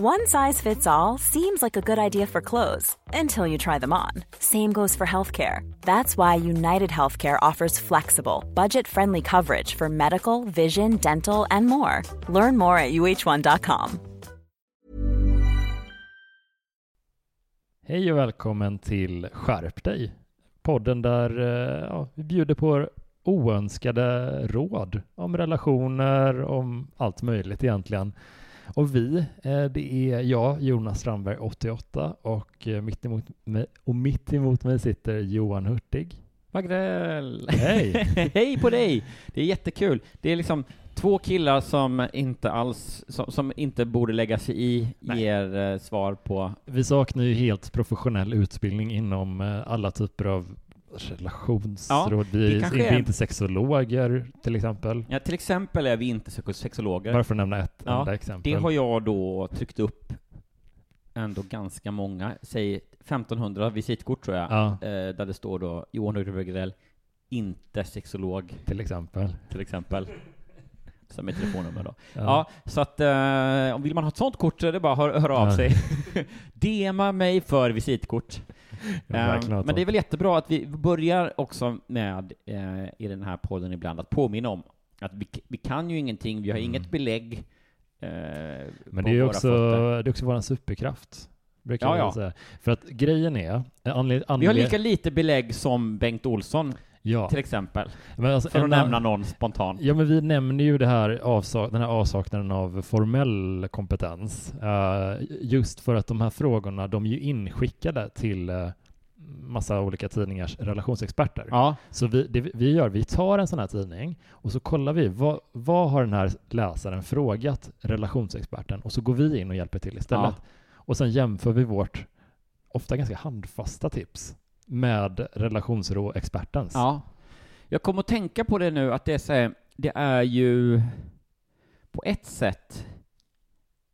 One size fits all seems like a good idea for clothes until you try them on. Same goes for healthcare. That's why United Healthcare offers flexible, budget friendly coverage for medical, vision, dental, and more. Learn more at uh1.com. Hej och välkommen till Skärp dig. Podden där eh, ja, vi bjuder på oönskade råd om relationer, om allt möjligt egentligen. Och vi, eh, det är jag, Jonas Strandberg, 88 och eh, mitt emot mig, och mitt emot mig sitter Johan Hurtig. Magrell! Hej! Hej på dig! Det är jättekul. Det är liksom två killar som inte alls, som, som inte borde lägga sig i, Nej. ger eh, svar på... Vi saknar ju helt professionell utbildning inom eh, alla typer av relationsråd. det vi, är är- inte sexologer till exempel. Ja, till exempel är vi inte sex- sexologer. Bara för att nämna ett Ja, enda exempel. Det har jag då tryckt upp ändå ganska många, säg 1500 visitkort tror jag, Ja, eh, där det står då Johan Rudbergrell, inte sexolog, till exempel. till exempel. Som är telefonnummer då. Ja. Ja, så att eh, om vill man ha ett sånt kort så är det bara att hör, höra av Ja. sig. DMa mig för visitkort. Eh, ett men det är väl jättebra att vi börjar också med eh, i den här podden ibland att påminna om att vi, vi kan ju ingenting, vi har Mm. inget belägg. Eh, Men det är ju också, fötter. det är också vår superkraft. Brukar Ja, ja. säga. För att grejen är, anled, Vi har anled, lika lite belägg som Bengt Olsson, ja, till exempel. men alltså, För att nämna någon spontant. Ja, men vi nämner ju det här avsak den här avsaknaden av formell kompetens. eh, just för att de här frågorna, de är ju inskickade till eh, massa olika tidningars relationsexperter. Ja, Så vi, det vi gör, vi tar en sån här tidning och så kollar vi vad, vad har den här läsaren frågat relationsexperten och så går vi in och hjälper till istället. Och sen jämför vi vårt ofta ganska handfasta tips med relationsrå-expertens. ja. Jag kommer att tänka på det nu, att det är så här, det är ju på ett sätt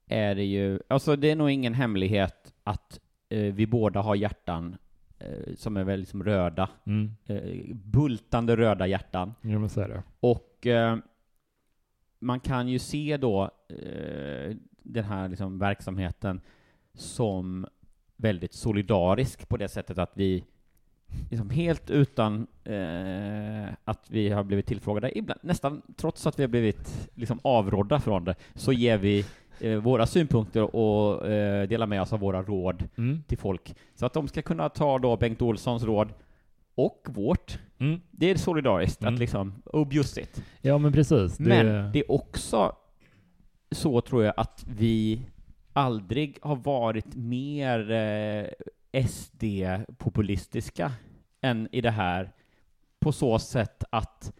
är det ju, alltså det är nog ingen hemlighet att eh, vi båda har hjärtan eh, som är väldigt liksom röda, Mm. eh, bultande röda hjärtan. Jo, men så är det. Och eh, man kan ju se då eh, den här liksom verksamheten som väldigt solidarisk på det sättet att vi liksom helt utan eh, att vi har blivit tillfrågade, ibland, nästan trots att vi har blivit liksom avrådda från det, så ger vi eh, våra synpunkter och eh, delar med oss av våra råd Mm. till folk. Så att de ska kunna ta då Bengt Olssons råd och vårt. Mm. Det är solidariskt Mm. att liksom, och bjussigt. Ja, men precis. Det, Men det är också så tror jag att vi aldrig har varit mer eh, SD-populistiska än i det här på så sätt att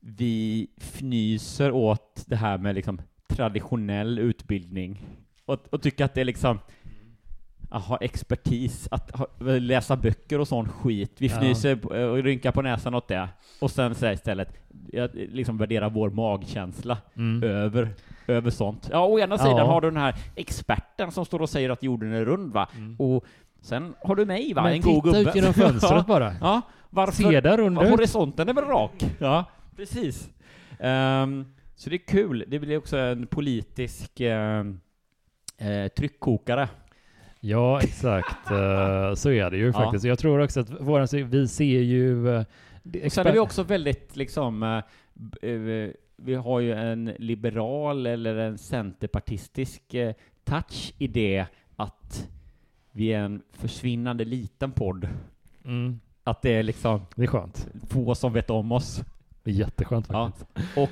vi fnyser åt det här med liksom traditionell utbildning och, och tycker att det är liksom att ha expertis, att ha, läsa böcker och sån skit. Vi Ja. fnyser på- och rynkar på näsan åt det. Och sen här istället, jag liksom värderar vår magkänsla Mm. över, över sånt. Ja, å ena sidan Ja. har du den här experten som står och säger att jorden är rund, va? Mm. Och sen har du mig, va? Men en god titta gubbe. ut genom fönstret ja, bara. ja, varför? Se där under. Horisonten är väl rak? Ja, precis. Ehm, så det är kul. Det blir också en politisk ehm, eh, tryckkokare. Ja, exakt. Eh, så är det ju Ja. faktiskt. Jag tror också att våran, vi ser ju... det- Och sen är vi också väldigt liksom vi har ju en liberal eller en centerpartistisk touch i det att vi är en försvinnande liten podd. Mm. Att det är liksom Det är skönt. få som vet om oss. Det är jätteskönt Ja. faktiskt. Och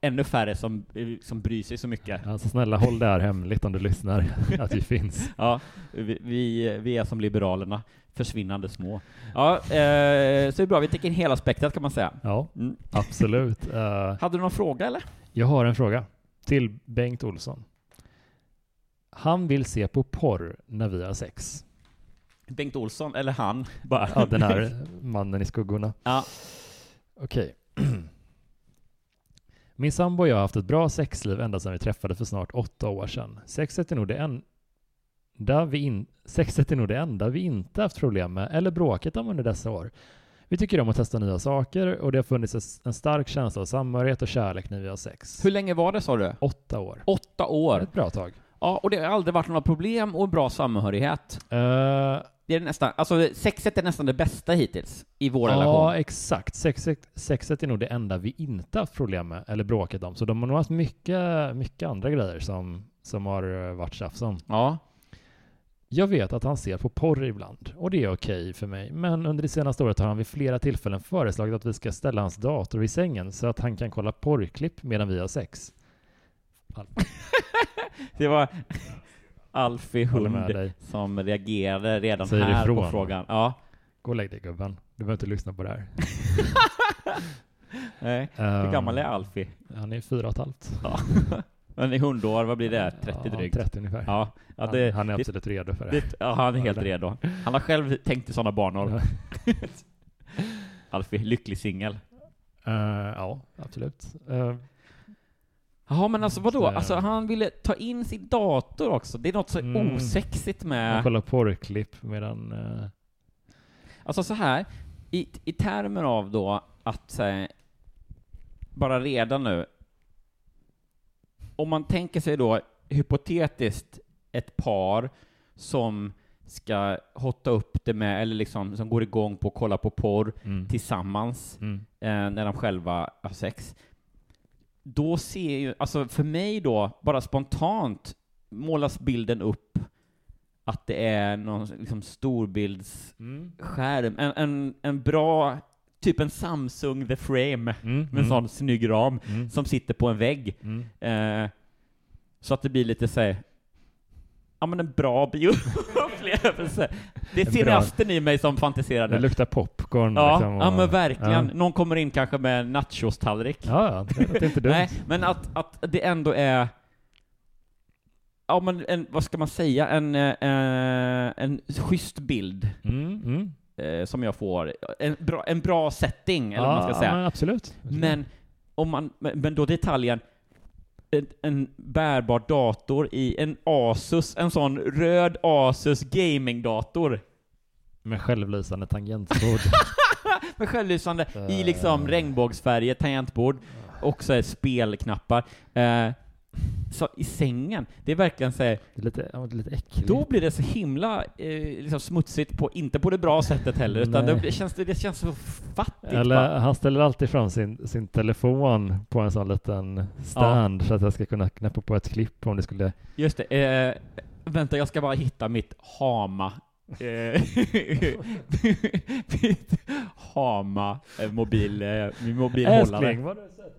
ännu färre som, eh, som bryr sig så mycket. Alltså snälla håll det här hemligt om du lyssnar, att vi finns. Ja, vi, vi, vi är som Liberalerna, försvinnande små. Ja, eh, så det är bra, vi täcker in hela spektrat kan man säga. Ja, Mm. absolut. Eh, Hade du någon fråga eller? jag har en fråga till Bengt Olsson. Han vill se på porr när vi har sex. Bengt Olsson, eller han, bara. Ja, den här mannen i skuggorna. Ja. Okej. Min sambo och jag har haft ett bra sexliv ända sedan vi träffades för snart åtta år sedan. Sexet är nog det enda vi, in, sexet är nog det enda vi inte haft problem med eller bråkat om under dessa år. Vi tycker om att testa nya saker och det har funnits en- stark känsla av samhörighet och kärlek när vi har sex. Hur länge var det sa du? Åtta år. Åtta år. Ett bra tag. Ja, och det har aldrig varit några problem och bra samhörighet. Eh, Det är nästan, alltså sexet är nästan det bästa hittills i vår ja, relation. exakt. Sexet, sexet är nog det enda vi inte haft problem med eller bråkat om. Så de har nog haft mycket, mycket andra grejer som, som har eh, varit tjafs om. Ja. Jag vet att han ser på porr ibland och det är okej för mig. Men under det senaste året har han vid flera tillfällen föreslagit att vi ska ställa hans dator i sängen så att han kan kolla porrklipp medan vi har sex. Det var Alfie Hund som reagerade redan Säger här på ifrån. frågan. Ja. Gå och lägg dig gubben. Du behöver inte lyssna på det här. Nej. Hur Ehm, gammal är Alfie? Han är fyra och ett halvt. Ja. Men i hundår, vad blir det? 30 ja, drygt? 30 ungefär. Ja, ja det, han, han är det, absolut redo för det. det, ja, han är helt redo. Han har själv tänkt i sådana banor. Alfie, lycklig singel. Eh, ja, absolut. Eh, Jaha, men alltså vadå? Så- Alltså han ville ta in sin dator också. Det är något så Mm. osexigt han med... kollar porrklipp medan... eh, Alltså så här, i, i termer av då att säga, bara redan nu, om man tänker sig då hypotetiskt ett par som ska hotta upp det med, eller liksom som går igång på att kolla på porr mm, tillsammans mm, eh, när de själva har sex. Då ser ju, alltså för mig då, bara spontant målas bilden upp att det är någon liksom storbilds mm, en, en, en bra, typ en Samsung The Frame, mm, med en mm, sån snygg ram, mm, som sitter på en vägg. mm. Eh, så att det blir lite såhär, ja men en bra bioupplevelse. Det är En cineasten i mig som fantiserade. Det luktar popcorn. Ja, liksom, ja och- men verkligen. Ja, Någon kommer in kanske med en nachos-tallrik. ja, ja, det är inte dumt. Nej, men att, att det ändå är Ja men en, vad ska man säga, en, eh, en schysst bild Mm, mm. eh, som jag får. En bra, en bra setting, eller vad man ska Ja, säga. men absolut. Men, om man, men men då detaljen, en, en bärbar dator i en Asus, en sån röd Asus gamingdator. Med självlysande tangentbord. Med självlysande i Eh. liksom regnbågsfärger, tangentbord, och så är spelknappar. Eh, så i sängen, det är verkligen så här, Det är lite, ja, det är lite äckligt. då blir det så himla eh, liksom smutsigt, på, inte på det bra sättet heller, utan det, det, känns, det känns så fattigt. Eller han ställer alltid fram sin, sin telefon på en sån liten stand så att jag ska kunna knäppa på ett klipp om det skulle... Just det, eh, vänta jag ska bara hitta mitt Hama eh, mitt Hama eh, mobil, eh, min mobilhållare. vad har du sett?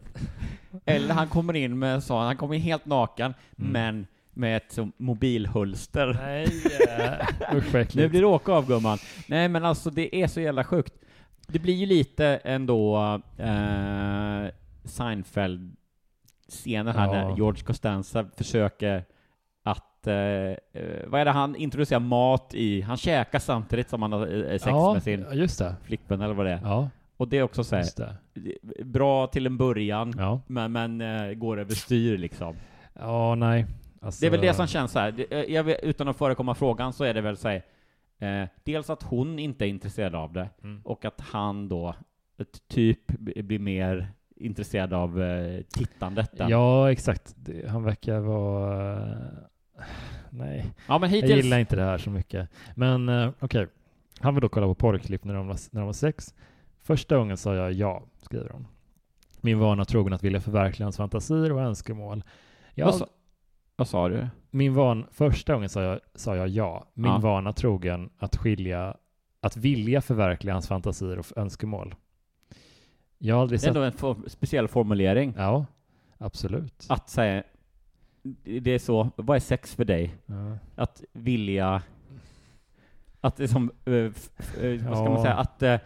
Eller han kommer in med sån, han kommer in helt naken, Mm. men med ett så, mobilhölster. Nej, uh, Nu blir det åka av gumman. Nej men alltså det är så jävla sjukt. Det blir ju lite ändå eh, Seinfeld-scenen här Ja. när George Costanza försöker att, eh, eh, vad är det han introducerar mat i? Han käkar samtidigt som han har eh, sex ja, med sin just det. flickvän eller vad det är. Ja, Och det är också så här, bra till en början, Ja, men, men eh, går överstyr liksom. ja nej. Alltså, Det är väl det som känns så här. Eh, Jag vet, utan att förekomma frågan så är det väl så här, eh, dels att hon inte är intresserad av det, Mm. och att han då ett typ blir mer intresserad av eh, tittandet. än- Ja, exakt. Det, han verkar vara... nej, ja, men jag hittills... gillar inte det här så mycket. Men uh, okej, han vill då kolla på porrklipp när de, var, när de var sex. Första gången sa jag ja, skriver hon. min vana trogen att vilja förverkliga hans fantasier och önskemål. Jag, Vad, sa, vad sa du? min van, första gången sa jag, sa jag ja. Min Ja. vana trogen att skilja, att vilja förverkliga hans fantasier och önskemål. Jag har aldrig Det är sett... ändå en speciell formulering. Ja, absolut. Att säga, det är så, vad är sex för dig? Ja. Att vilja, att liksom, vad ska man säga, att, eh,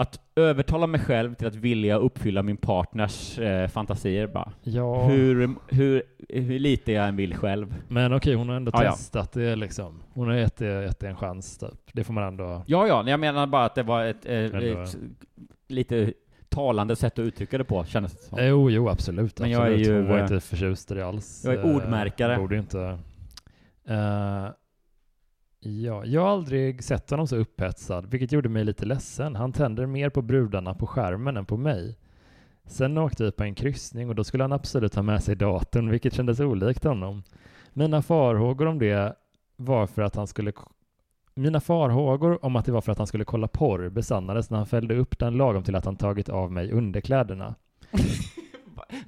att övertala mig själv till att vilja uppfylla min partners eh, fantasier bara. ja. Hur, hur, hur lite jag än vill själv. Men okej, hon har ändå Ja, ja. testat det liksom. Hon har gett det, gett det en chans typ. Det får man ändå... Ja, ja, jag menar bara att det var ett, eh, ett lite talande sätt att uttrycka det på, kändes det som. Jo, jo, absolut. Men jag är absolut. ju, Hon var eh, inte förtjust i det alls. jag är Eh, ordmärkare. Borde inte... Eh, ja, jag har aldrig sett honom så upphetsad, vilket gjorde mig lite ledsen. Han tänder mer på brudarna på skärmen än på mig. Sen åkte vi på en kryssning och då skulle han absolut ha med sig datorn, vilket kändes olikt honom. Mina farhågor om det var för att han skulle mina farhågor om att det var för att han skulle kolla porr besannades när han fällde upp den lagom till att han tagit av mig underkläderna.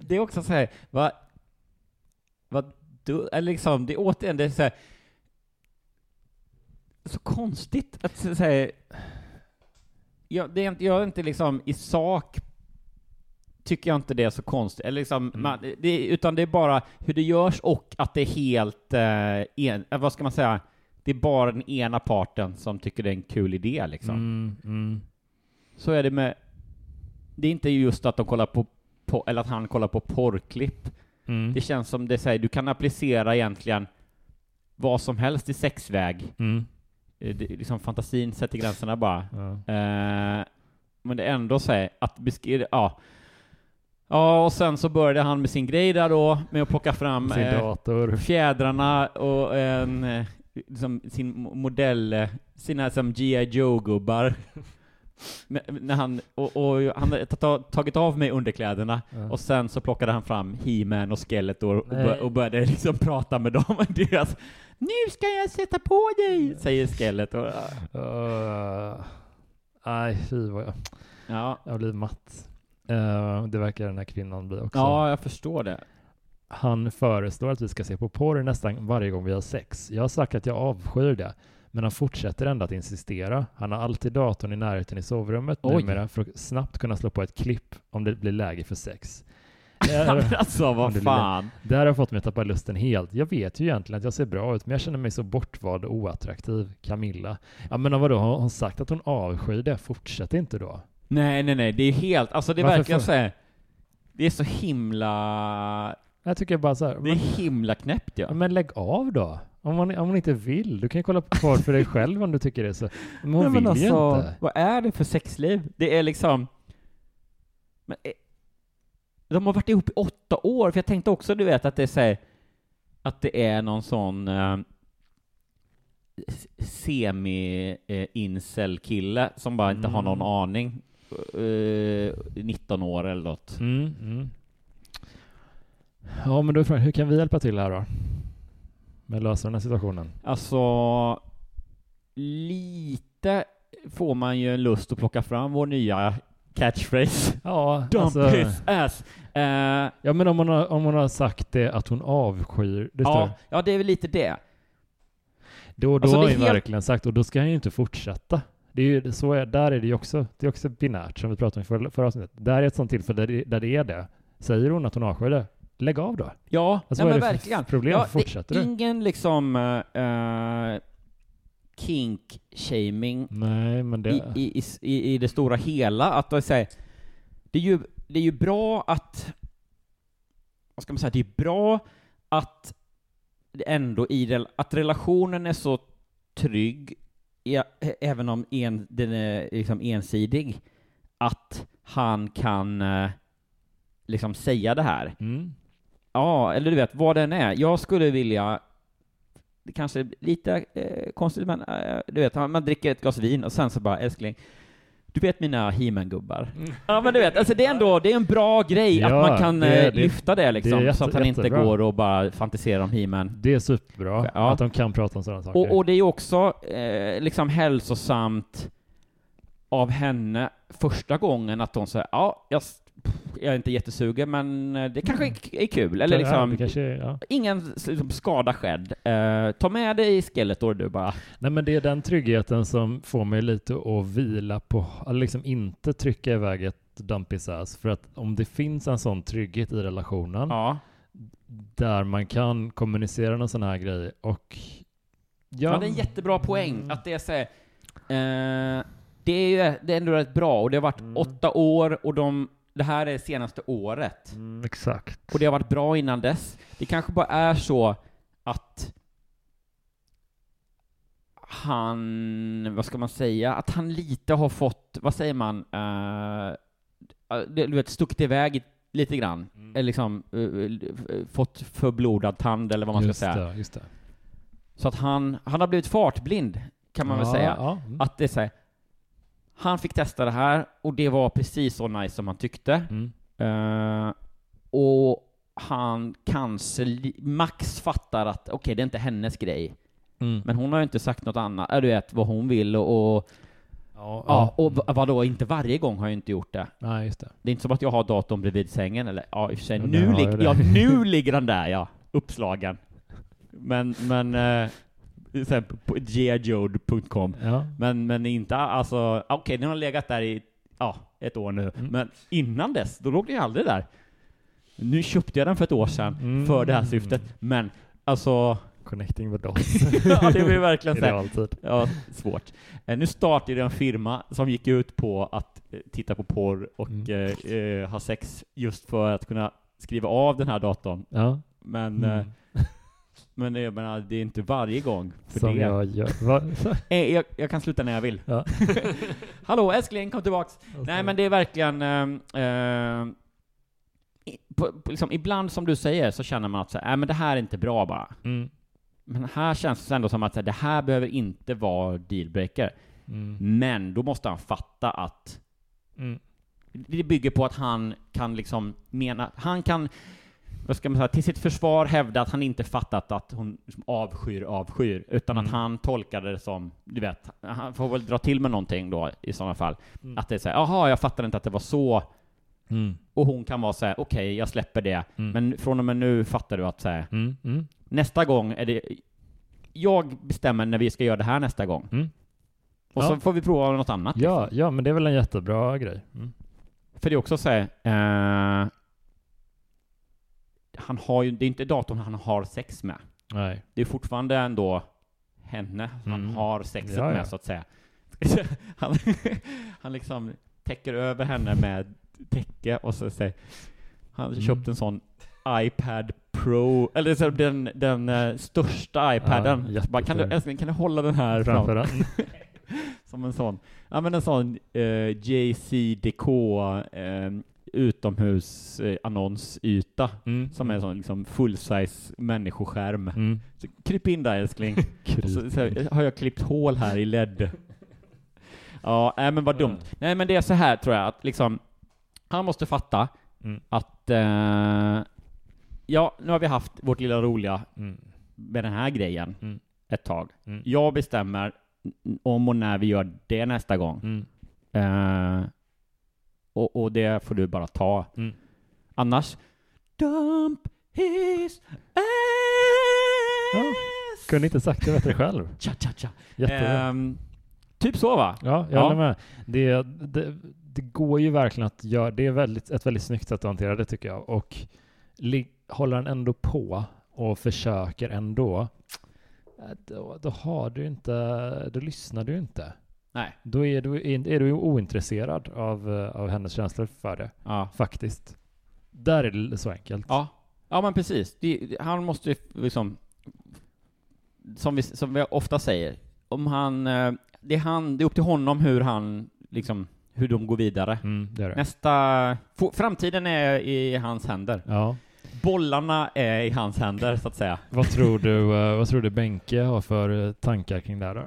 Det är också så här, vad, vad du, eller liksom, det är återigen, det är så här, så konstigt att säga, jag, det är inte, jag är inte liksom i sak tycker jag inte det är så konstigt, eller liksom, Mm. man, det, utan det är bara hur det görs och att det är helt, eh, en, eh, vad ska man säga, det är bara den ena parten som tycker det är en kul idé liksom. Mm, mm. Så är det med, det är inte just att de kollar på, på eller att han kollar på porrklipp. Mm. Det känns som det säger, du kan applicera egentligen vad som helst i sexväg. Mm. Eh, Det, liksom fantasin sätter gränserna bara. Ja. Eh, men det är ändå så här, att beskriva, ja. Ja, och sen så började han med sin grej där då, med att plocka fram eh, fjädrarna och en, eh, liksom sin mo- modell, eh, sina som G.I. Joe-gubbar. När han, och, och han hade ta- tagit av mig underkläderna, Ja. och sen så plockade han fram He-Man och Skeletor och, bör, och började liksom prata med dem. Deras, nu ska jag sätta på dig, säger Skeletor. Uh, nej, fy vad jag... Ja, Jag blir matt. Eh, det verkar den här kvinnan bli också. ja jag förstår det. Han föreslår att vi ska se på porr nästan varje gång vi har sex. Jag har sagt att jag avskyr det, men han fortsätter ändå att insistera. Han har alltid datorn i närheten i sovrummet Oj. numera för att snabbt kunna slå på ett klipp om det blir läge för sex. Alltså vad fan. här har fått mig att tappa lusten helt. Jag vet ju egentligen att jag ser bra ut, men jag känner mig så bortvald och oattraktiv. Camilla. Ja men vadå, har hon sagt att hon avskyr det? Fortsätt inte då. Nej, nej, nej, det är helt, alltså det är Varför verkligen för- så här, det är så himla, Jag tycker bara så här, det är men, himla knäppt ja. men lägg av då. Om man, om man inte vill. Du kan ju kolla på porr för dig själv om du tycker det är så. Men hon Nej, vill men ju alltså, inte. Vad är det för sexliv? Det är liksom... Men, eh, de har varit ihop i åtta år, för jag tänkte också, du vet, att det är så här, att det är någon sån eh, semi-incel-kille som bara inte har någon Mm. aning. Eh, 19 år eller något. Mm, mm. Ja men då är frågan, hur kan vi hjälpa till här då? Med att lösa den här situationen? Alltså, lite får man ju en lust att plocka fram vår nya catchphrase. Ja, Dump alltså, his ass! Eh, ja men om hon, har, om hon har sagt det att hon avskyr, det ja, ja, det är väl lite det. då, då Alltså, har hon helt- verkligen sagt och då ska han ju inte fortsätta. Det är ju, så är, där är det ju också, det är också binärt som vi pratade om i förra, förra avsnittet. Där är ett sånt tillfälle där, det- där det är det. Säger hon att hon avskyr det, lägg av då. Ja, Alltså, nej, men verkligen. problem? Ja, Fortsätter det är du? ingen liksom uh, kink-shaming det... i, i, i, i, det stora hela. Att det, det, är ju, det är ju bra att, vad ska man säga, det är bra att ändå i rel- att relationen är så trygg, även om en, den är liksom ensidig, att han kan liksom säga det här. Mm. Ja, eller du vet, vad den är. Jag skulle vilja, det kanske är lite eh, konstigt, men eh, du vet, man man dricker ett glas vin och sen så bara, älskling, du vet mina He-Man-gubbar? Ja, men du vet, alltså det är ändå, det är en bra grej att Mm. Ja, man kan det- eh, det- lyfta det liksom, det är så att jätte- han inte jättebra. går och bara fantiserar om He-Man. Det är superbra Ja. att de kan prata om sådana saker. Och, och det är ju också eh, liksom hälsosamt av henne första gången att hon säger ja, jag, jag är inte jättesugen, men eh, det kanske är, är kul. Eller Ja, liksom, kanske, ja. ingen liksom, skada skedd. Eh, ta med dig Skeletor du bara. Nej men det är den tryggheten som får mig lite att vila på, liksom inte trycka iväg ett dumpisass. För att om det finns en sån trygghet i relationen Ja. där man kan kommunicera någon sån här grej och Ja, det är en jättebra poäng. Mm. Att det är så här, eh, det är ju det är ändå rätt bra, och det har varit Mm. åtta år, och de, det här är senaste året. Mm, exakt. Och det har varit bra innan dess. Det kanske bara är så att han, vad ska man säga, att han lite har fått, vad säger man, det- du vet, stuckit iväg lite grann. Mm. Eller liksom eh, fått förblodad tand, eller vad man ska just säga. Det, just det. Så att han, han har blivit fartblind, kan man väl Ja, säga. Ja, mm. Att det är så här, han fick testa det här, och det var precis så nice som han tyckte. Mm. Eh, och han kanske max fattar att okej, det är inte hennes grej. Mm. Men hon har ju inte sagt något annat, äh, du vet vad hon vill och, och Ja, ja, och vadå, inte varje gång har jag inte gjort det. Nej, just det. Det är inte som att jag har datorn bredvid sängen eller, ja i och för sig, nu, lig- ja, nu ligger den där ja, uppslagen. Men, men, eh, geojode.com. Ja. Men, men inte, alltså, okej, den har legat där i, ja, ett år nu. Mm. Men innan dess, då låg den ju aldrig där. Nu köpte jag den för ett år sedan Mm. för det här syftet, men alltså, Connecting the dots. ja, det blir verkligen så realtid. ja, svårt. Eh, nu startade en firma som gick ut på att eh, titta på porr och Mm. eh, eh, ha sex just för att kunna skriva av den här datorn. Ja. Men, Mm. Men jag menar, det är inte varje gång. För Som det. jag gör. Va? Eh, jag, jag kan sluta när jag vill. Ja. Hallå älskling, kom tillbaks! Nej men det är verkligen, ehm, i- på, på, liksom, ibland som du säger så känner man att så här, äh, men det här är inte bra bara. Mm. Men här känns det ändå som att så här, det här behöver inte vara dealbreaker. Mm. Men då måste han fatta att Mm. det bygger på att han kan liksom mena, han kan, vad ska man säga, till sitt försvar hävda att han inte fattat att hon liksom avskyr avskyr, utan att Mm. han tolkade det som, du vet, han får väl dra till med någonting då i sådana fall. Mm. Att det är såhär, jaha, jag fattade inte att det var så, Mm. och hon kan vara såhär, okej, jag släpper det, Mm. men från och med nu fattar du att såhär, Mm. Mm. nästa gång är det, jag bestämmer när vi ska göra det här nästa gång. Och Ja. så får vi prova något annat. Ja, liksom. ja, men det är väl en jättebra grej. För det är också så här, eh, han har ju, det är inte datorn han har sex med. Nej. Det är fortfarande ändå henne han Mm. har sexet Ja, ja. med, så att säga. han, han liksom täcker över henne med täcke och så säger han Mm. köpt en sån iPad Pro, eller så den, den eh, största iPaden. Ja, Bara, kan, du, älskling, kan du hålla den här Framför fram? den. Som en sån, ja men en sån eh, JCDK utomhus eh, annonsyta Mm. som är en sån liksom full-size människoskärm. Mm. Så kryp in där älskling. Så, så har jag klippt hål här i LED. Ja, nej men vad dumt. Nej men det är så här tror jag att liksom, han måste fatta Mm. att eh, ja, nu har vi haft vårt lilla roliga Mm. med den här grejen Mm. ett tag. Mm. Jag bestämmer om och när vi gör det nästa gång. Mm. Eh, och, och det får du bara ta. Mm. Annars, dump his ass! Ja, Kunde inte sagt det bättre själv. Cha, cha, cha. Jättebra. Ehm, typ så va? Ja, jag Ja. håller med. Det, det, det går ju verkligen att göra, det är väldigt, ett väldigt snyggt sätt att hantera det tycker jag. Och håller han ändå på och försöker ändå, eh, då, då har du inte, då lyssnar du inte. Nej. Då är du, är du ointresserad av, eh, av hennes känslor för det, Ja. faktiskt. Där är det så enkelt. Ja, ja men precis. Det, han måste ju liksom, som vi, som vi ofta säger, om han, eh, det är han, det är upp till honom hur han, liksom, hur de går vidare. Mm, det det. Nästa, framtiden är i hans händer. Ja. Bollarna är i hans händer, så att säga. Vad tror du, eh, vad tror du Benke har för tankar kring det här då?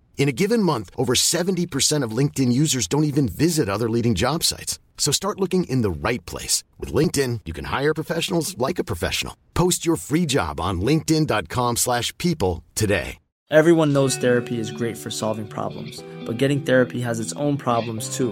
In a given month, over 70% of LinkedIn users don't even visit other leading job sites. So start looking in the right place. With LinkedIn, you can hire professionals like a professional. Post your free job on linkedin.com slash people today. Everyone knows therapy is great for solving problems, but getting therapy has its own problems too,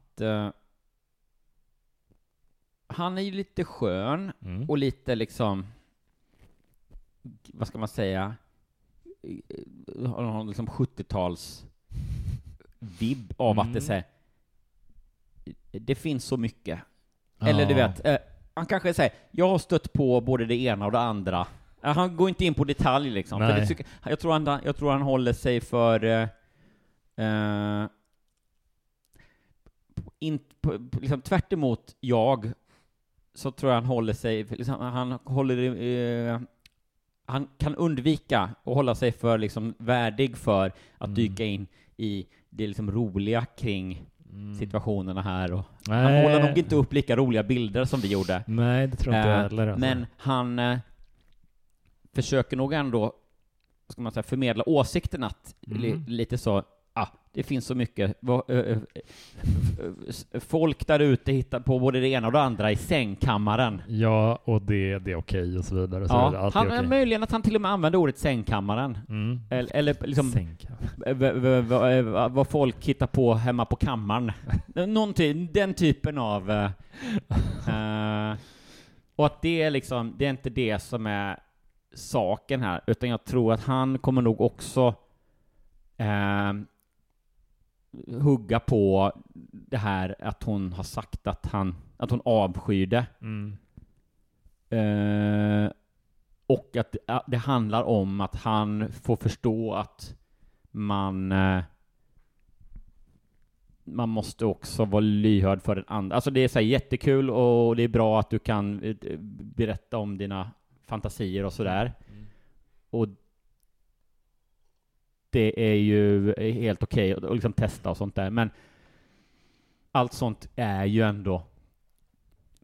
eh, han är ju lite skön Mm. och lite liksom, vad ska man säga, har någon liksom 70-tals vibb av att det Mm. säger det finns så mycket. Eller du Ja. vet, eh, han kanske säger jag har stött på både det ena och det andra. Eh, Han går inte in på detalj liksom. Det, jag, tror han, jag tror han håller sig för eh, in, liksom, tvärt emot jag, så tror jag han håller sig, liksom, han håller, eh, han kan undvika att hålla sig för liksom värdig för att Mm. dyka in i det liksom roliga kring Mm. situationerna här och Nej. han målar nog inte upp lika roliga bilder som vi gjorde. Nej, det tror jag inte Eh, heller. Alltså. Men han eh, försöker nog ändå, ska man säga, förmedla åsikten att li, Mm. lite så, ah, det finns så mycket, folk där ute hittar på både det ena och det andra i sängkammaren. Ja, och det, det är okej och så vidare. Så Ja. Allt han, är okej. möjligen att han till och med använder ordet sängkammaren. Mm. Eller, eller liksom vad folk hittar på hemma på kammaren. Någonting, den typen av... eh, och att det är liksom, det är inte det som är saken här, utan jag tror att han kommer nog också eh, hugga på det här att hon har sagt att han, att hon avskyr det. Mm. Eh, och att det, handlar om att han får förstå att man eh, man måste också vara lyhörd för den andra. Alltså det är så här jättekul och det är bra att du kan eh, berätta om dina fantasier och sådär. Och det är ju helt okej att liksom testa och sånt där, men allt sånt är ju ändå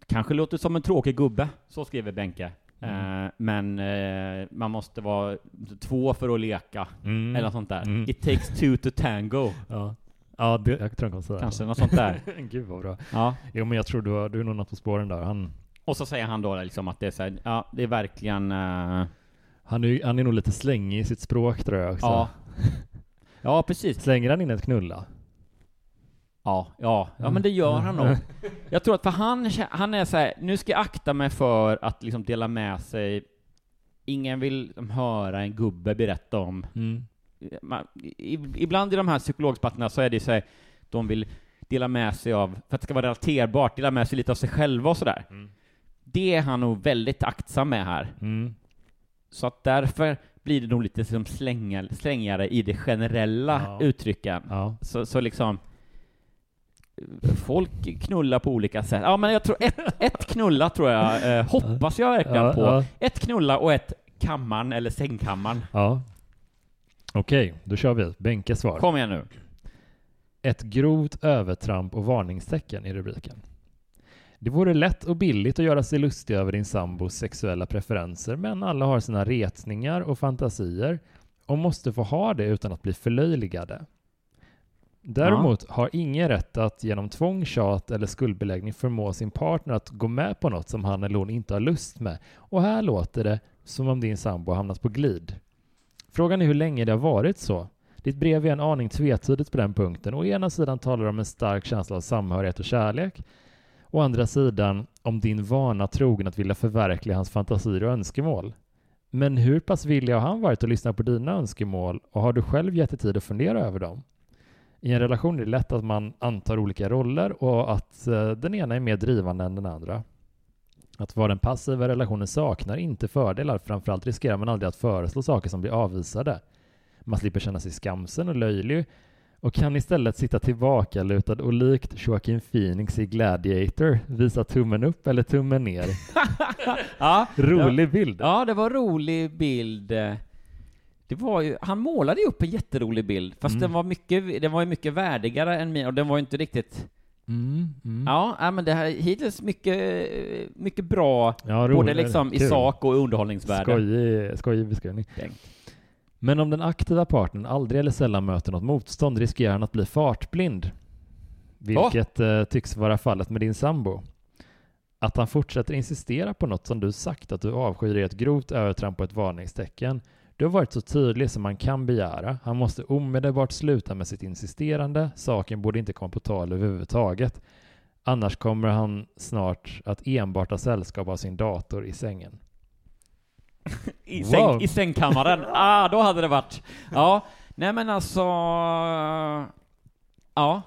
kanske låter som en tråkig gubbe, så skriver Benke. Mm. Eh, men eh, man måste vara två för att leka, Mm. eller något sånt där. Mm. It takes two to tango. Ja, ja det, jag tror han säga Kanske något sånt där. Gud vad bra. Ja. Jo men jag tror du du är nog något på spåren där. Han, Och så säger han då liksom att det är så här, ja, det är verkligen... eh, han, är, han är nog lite slängig i sitt språk tror jag också. ja. Ja, precis. Slänger han in ett knulla? Ja, ja, ja, men det gör han nog. Jag tror att för han, han är så här, nu ska jag akta mig för att liksom dela med sig, ingen vill liksom höra en gubbe berätta om Mm. man, i- ibland i de här psykologspalterna så är det så här, de vill dela med sig av, för att det ska vara relaterbart, dela med sig lite av sig själva och sådär. Det är han nog väldigt aktsam med här. Mm. Så att därför blir det nog lite som slängigare i det generella Ja. uttrycken. Ja. Så, så liksom Folk knullar på olika sätt. Ja, men jag tror ett, ett knulla tror jag, eh, hoppas jag verkligen Ja, på. Ett knulla och ett kammaren eller sängkammaren. Ja. Okej, då kör vi. Benkes svar. Kom igen nu. Ett grovt övertramp och varningstecken i rubriken. Det vore lätt och billigt att göra sig lustig över din sambos sexuella preferenser, men alla har sina retningar och fantasier och måste få ha det utan att bli förlöjligade. Däremot har ingen rätt att genom tvång, tjat eller skuldbeläggning förmå sin partner att gå med på något som han eller hon inte har lust med. Och här låter det som om din sambo hamnat på glid. Frågan är hur länge det har varit så. Ditt brev är en aning tvetydigt på den punkten. Å ena sidan talar det om en stark känsla av samhörighet och kärlek. Å andra sidan om din vana trogen att vilja förverkliga hans fantasier och önskemål. Men hur pass villig har han varit att lyssna på dina önskemål och har du själv gett dig tid att fundera över dem? I en relation är det lätt att man antar olika roller och att eh, den ena är mer drivande än den andra. Att vara den passiva relationen saknar inte fördelar, framförallt riskerar man aldrig att föreslå saker som blir avvisade. Man slipper känna sig skamsen och löjlig och kan istället sitta tillbakalutad och likt Joaquin Phoenix i Gladiator visa tummen upp eller tummen ner. Ja, Rolig bild. Ja, det var rolig bild. Det var ju, han målade ju upp en jätterolig bild, fast Mm. den var mycket, den var ju mycket värdigare än min, och den var ju inte riktigt... Mm, mm. Ja, men det här hittills mycket, mycket bra, Ja, både liksom i sak och underhållningsvärde. Skojig, skojig beskrivning. Bengt. Men om den aktiva partnern aldrig eller sällan möter något motstånd riskerar han att bli fartblind. Vilket eh, tycks vara fallet med din sambo. Att han fortsätter insistera på något som du sagt att du avskyr är ett grovt övertramp och ett varningstecken. Du har varit så tydlig som man kan begära. Han måste omedelbart sluta med sitt insisterande. Saken borde inte komma på tal överhuvudtaget. Annars kommer han snart att enbart ha sällskap av sin dator i sängen. I, Wow. säng, I sängkammaren. ah, då hade det varit... Ja, nej men alltså... Ja,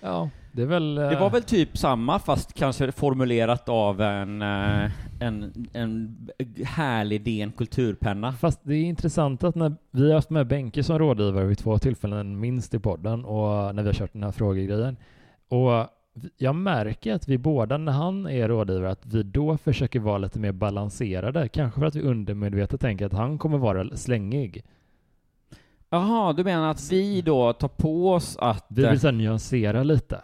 Ja, det är väl... det eh, var väl typ samma, fast kanske formulerat av en, eh, en, en härlig DN kulturpenna. Fast det är intressant att när vi har haft med Benke som rådgivare vid två tillfällen minst i podden och när vi har kört den här frågegrejen. Och jag märker att vi båda, när han är rådgivare, att vi då försöker vara lite mer balanserade. Kanske för att vi undermedvetet tänker att han kommer vara slängig. Jaha, du menar att vi då tar på oss att... Vi vill så här nyansera lite.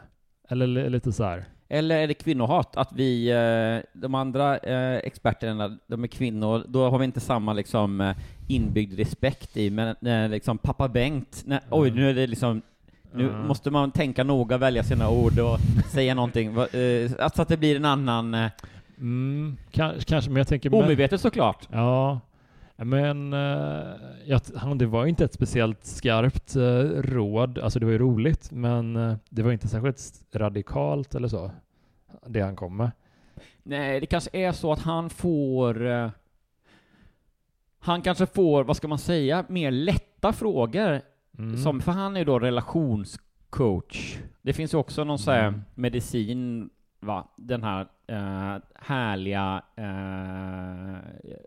Eller li- lite så här. Eller är det kvinnohat? Att vi, eh, de andra eh, experterna, de är kvinnor, då har vi inte samma liksom eh, inbyggd respekt i, men eh, liksom pappa Bengt, nej, oj nu är det liksom nu Mm. måste man tänka noga, välja sina ord och säga någonting, eh, alltså att det blir en annan, eh, Mm, kanske, kanske, men jag tänker... men- omedvetet såklart. Ja, men eh, han, det var inte ett speciellt skarpt eh, råd. Alltså det var ju roligt, men eh, det var inte särskilt radikalt eller så, det han kom med. Nej, det kanske är så att han får, eh, han kanske får, vad ska man säga, mer lätta frågor Mm. Som, för han är ju då relationscoach. Det finns ju också någon Mm. medicin, va? Den här eh, härliga eh,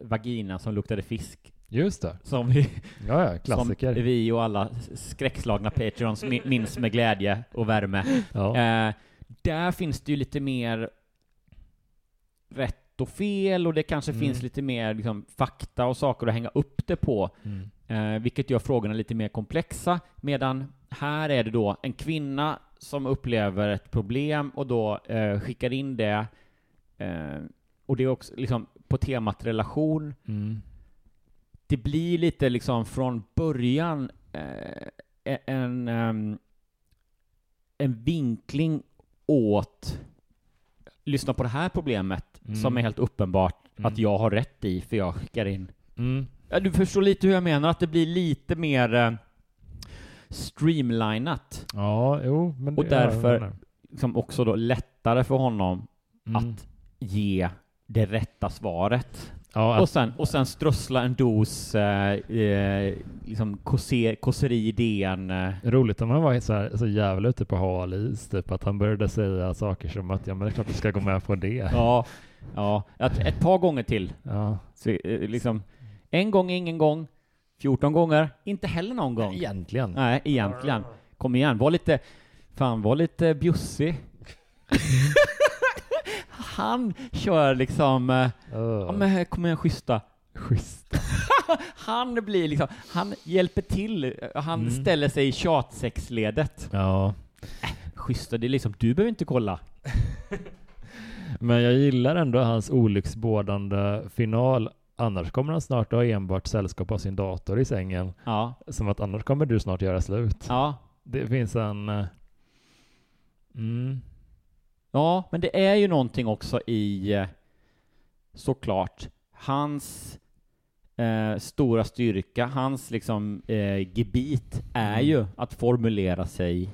vagina som luktade fisk. Just det. Som vi, Ja, ja, som klassiker. vi och alla skräckslagna patreons mi- minns med glädje och värme. Ja. Eh, där finns det ju lite mer rätt och fel och det kanske Mm. finns lite mer liksom, fakta och saker att hänga upp det på. Mm. Eh, vilket gör frågorna lite mer komplexa, medan här är det då en kvinna som upplever ett problem och då eh, skickar in det. Eh, och det är också liksom på temat relation. Mm. Det blir lite liksom från början eh, en, ehm, en vinkling åt lyssna på det här problemet Mm. som är helt uppenbart Mm. att jag har rätt i, för jag skickar in Mm. Ja, du förstår lite hur jag menar, att det blir lite mer eh, streamlinat. Ja, jo, men Och det- därför- liksom också då lättare för honom Mm. att ge det rätta svaret. ja, Och sen, och sen strössla en dos eh, eh, liksom kåse, kåseri DN. Eh. Roligt om han var så, här, så jävla ute på hal is, typ att han började säga saker som att ja men det är klart du ska gå med på det. Ja, ja ett, ett par gånger till. Ja. Så, eh, liksom, en gång, ingen gång. 14 gånger, inte heller någon gång. Egentligen. Nej, egentligen. Kom igen, var lite, fan var lite bjussig. Han kör liksom, eh, ja men här kommer en schyssta. Schysst. han blir liksom, han hjälper till, han Mm. ställer sig i tjatsexledet. Ja. Schyssta, det är liksom, du behöver inte kolla. Men jag gillar ändå hans olycksbådande final. Annars kommer han snart att ha enbart sällskap av sin dator i sängen. Ja, Som att annars kommer du snart göra slut. ja. Det finns en... eh, Mm. Ja, men det är ju någonting också i, eh, såklart, hans eh, stora styrka, hans liksom eh, gebit är Mm. ju att formulera sig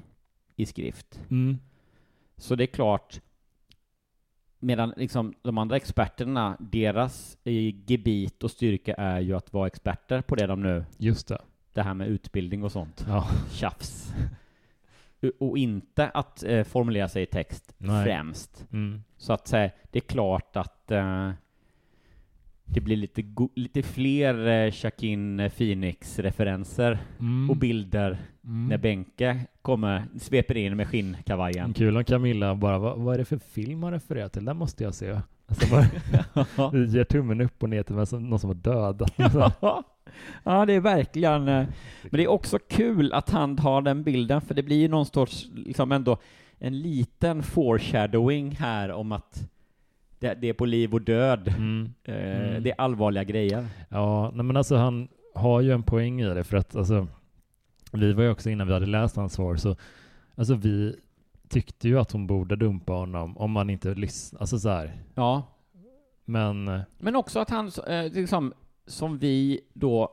i skrift. Mm. Så det är klart, medan liksom de andra experterna, deras eh, gebit och styrka är ju att vara experter på det de nu, Just det. det här med utbildning och sånt, Ja. tjafs. Och inte att eh, formulera sig i text Nej. främst. Mm. Så att säga, det är klart att eh, det blir lite, lite fler eh, Shaquin Phoenix-referenser Mm. och bilder Mm. när Benke kommer, sveper in med skinnkavajen. Kul om Camilla bara, vad, vad är det för film han refererar till? Den måste jag se. Alltså bara, ger tummen upp och ner till som, någon som var död. ja. ja, det är verkligen, eh, men det är också kul att han tar den bilden, för det blir ju någon sorts, liksom ändå, en liten foreshadowing här om att det, det är på liv och död. Mm. Eh, Mm. Det är allvarliga grejer. Ja, nej men alltså han har ju en poäng i det för att alltså vi var ju också innan vi hade läst hans svar så alltså vi tyckte ju att hon borde dumpa honom om man inte lyssnar, alltså så här. Ja, Men Men också att han, eh, liksom, som vi då...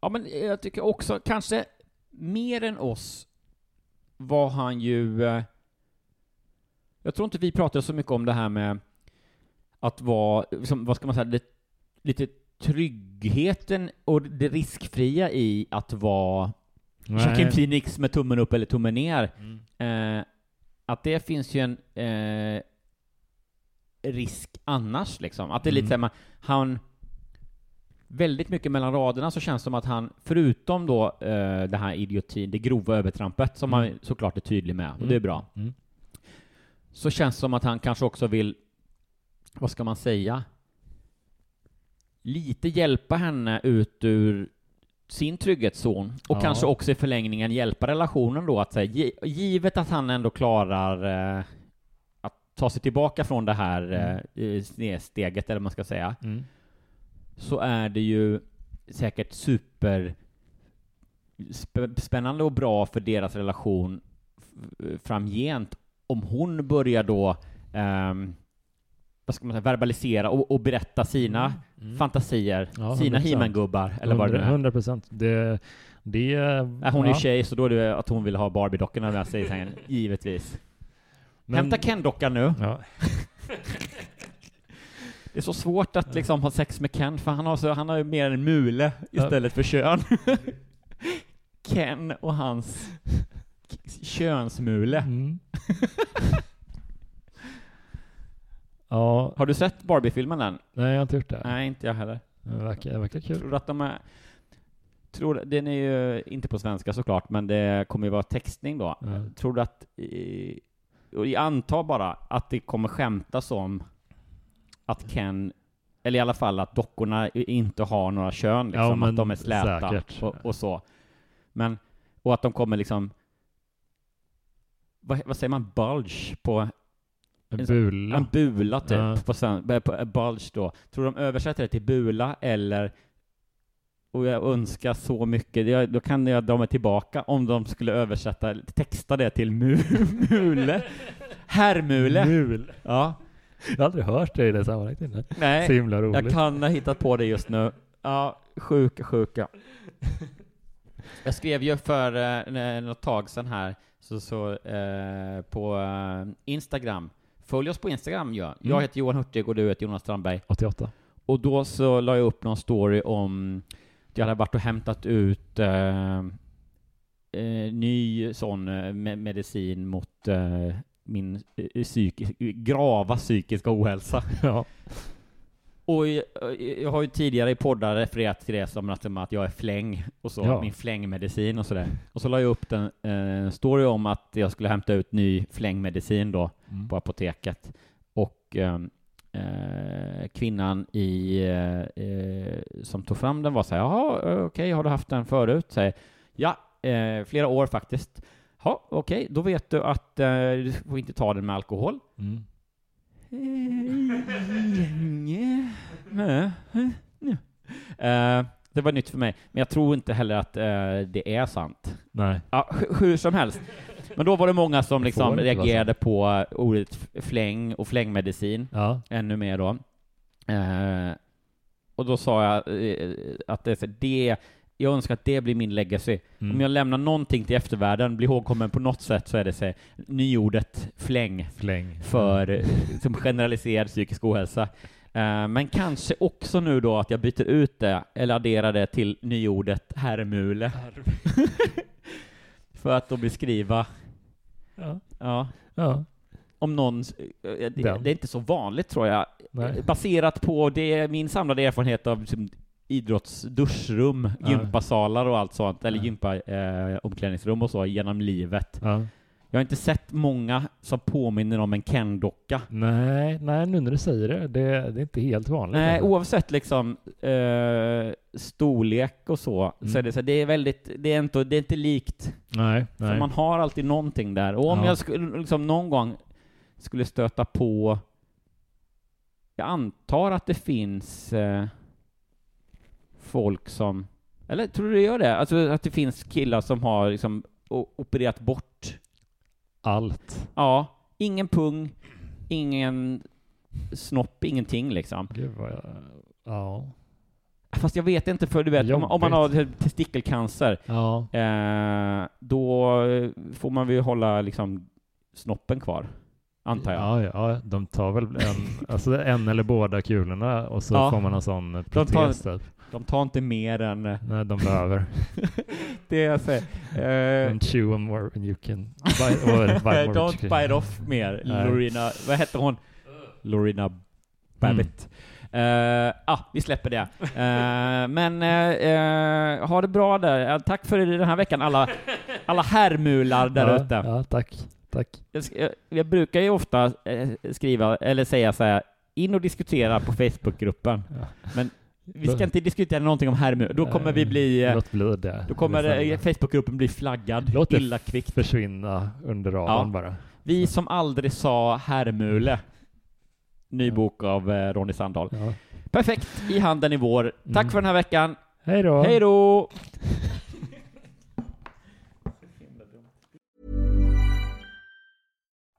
Ja, men jag tycker också, kanske mer än oss var han ju... Eh, jag tror inte vi pratade så mycket om det här med att vara, liksom, vad ska man säga, det, lite tryggheten och det riskfria i att vara Shaquin Phoenix med tummen upp eller tummen ner. Mm. Eh, att det finns ju en eh, risk annars liksom. Att det är lite Mm. såhär, man, han väldigt mycket mellan raderna så känns det som att han, förutom då eh, det här idiotin, det grova övertrampet som Mm. han såklart är tydlig med, och det är bra, Mm. Så känns det som att han kanske också vill, vad ska man säga, lite hjälpa henne ut ur sin trygghetszon och Ja. kanske också i förlängningen hjälpa relationen då att säga, gi- givet att han ändå klarar eh, att ta sig tillbaka från det här eh, snedsteget, eller vad man ska säga, Mm. så är det ju säkert super sp- spännande och bra för deras relation framgent om hon börjar då ehm, vad ska man säga, verbalisera och, och berätta sina Mm. fantasier, Ja, sina 100%. He-Man-gubbar, eller vad det nu är. 100 procent. Det, det Är hon ja. är tjej, så då är det att hon vill ha Barbie-dockorna med sig i sängen, givetvis. Men- Hämta Ken-dockan nu. Ja. Det är så svårt att liksom ha sex med Ken, för han har, så, han har ju mer en mule istället för kön. Ken och hans könsmule. Mm. ja, Har du sett Barbie-filmen än? nej jag har inte gjort det. Nej, inte jag heller. Det verkar, det verkar kul. Tror att de är... Tror, den är ju inte på svenska såklart, men det kommer ju vara textning då. Ja. Tror du att... I, jag antar bara att det kommer skämtas om att Ken, eller i alla fall att dockorna inte har några kön, liksom, Ja, att de är släta och, och så. Men, och att de kommer liksom... Vad, vad säger man? Bulge på En bula. en bula typ, Ja. på, sven- eh, på eh, bulge då. Tror de översätter det till bula eller och jag önskar så mycket, jag, då kan jag dra mig tillbaka om de skulle översätta, texta det till mu, mule. Herrmule. Mul. Ja. Jag har aldrig hört det i det sammanhanget innan. Så Nej, himla roligt. jag kan ha hittat på det just nu. Ja, sjuka, sjuka. Jag skrev ju för eh, något tag sedan här, så, så eh, på eh, Instagram. Följ oss på Instagram, ja. Jag Mm. heter Johan Hurtig och du heter Jonas Strandberg. 88. Och då så la jag upp någon story om att jag hade varit och hämtat ut eh, eh, ny sån eh, me- medicin mot eh, min eh, psyki- grava psykiska ohälsa. Ja. Och jag, jag har ju tidigare i poddar refererat till det som att, att jag är fläng, och så, Ja. min flängmedicin och sådär. Och så la jag upp en eh, story om att jag skulle hämta ut ny flängmedicin då Mm. på apoteket. Och ehm, eh, kvinnan i, eh, eh, som tog fram den var så här, jaha, okej, har du haft den förut? Säger, ja, eh, flera år faktiskt. Ja, okej, då vet du att du får inte ta den med alkohol. Mm. Eh, det var nytt för mig, men jag tror inte heller att eh, det är sant. Nej. Ja, hu- hur som helst. Men då var det många som liksom reagerade på ordet f- fläng och flängmedicin Ja. ännu mer då. Eh, och då sa jag eh, att det, det, jag önskar att det blir min legacy. Mm. Om jag lämnar någonting till eftervärlden, blir ihågkommen på något sätt, så är det så, nyordet fläng Fläng. för eh, som generaliserad psykisk ohälsa. Eh, men kanske också nu då att jag byter ut det, eller adderar det till nyordet herrmule. för att då beskriva, Ja. ja, Ja. om någon, eh, det, det är inte så vanligt tror jag, Nej. baserat på det, min samlade erfarenhet av liksom, idrottsduschrum, Ja. gympasalar och allt sånt, eller Ja. gympa eh, omklädningsrum och så genom livet. Ja. Jag har inte sett många som påminner om en Ken-docka. Nej, nej, nu när du säger det, det, det är inte helt vanligt. Nej, alltså. oavsett liksom eh, storlek och så, så Mm. är det så det är väldigt, det är inte, det är inte likt. nej, För nej. man har alltid någonting där. Och om Ja. jag skulle, liksom någon gång skulle stöta på, jag antar att det finns eh, folk som, eller tror du det gör det? Alltså att det finns killar som har liksom opererat bort, Allt. ja, ingen pung, ingen snopp, ingenting liksom. Gud vad jag... Ja. Fast jag vet inte, för du vet, om, om man har testikelcancer, Ja. eh, då får man väl hålla liksom snoppen kvar, antar jag. Ja, ja, de tar väl en, alltså en eller båda kulorna och så Ja. får man en sån protes typ. De tar inte mer än Nej, de behöver. det jag säger. Eh, Don't chew on more than you can bite, or bite more Don't bite off mer. Lorena, vad hette hon? Lorena Babbitt. Eh, ah, vi släpper det. Eh, men eh, ha det bra där. Tack för den här veckan, alla, alla herrmular där ja, ute. Ja, tack. Tack. Jag, jag, brukar ju ofta skriva, eller säga så här, in och diskutera på Facebookgruppen. Ja. Men vi ska inte diskutera någonting om herrmular. Då kommer vi bli, eh, Låt bli det. då kommer eh. Facebookgruppen bli flaggad Låt illa kvickt. försvinna under radarn Ja. bara. Vi som aldrig sa herrmule. Ny Ja. bok av eh, Ronny Sandahl. Ja. Perfekt, i handen i vår. Tack Mm. för den här veckan. Hej då! Hej då!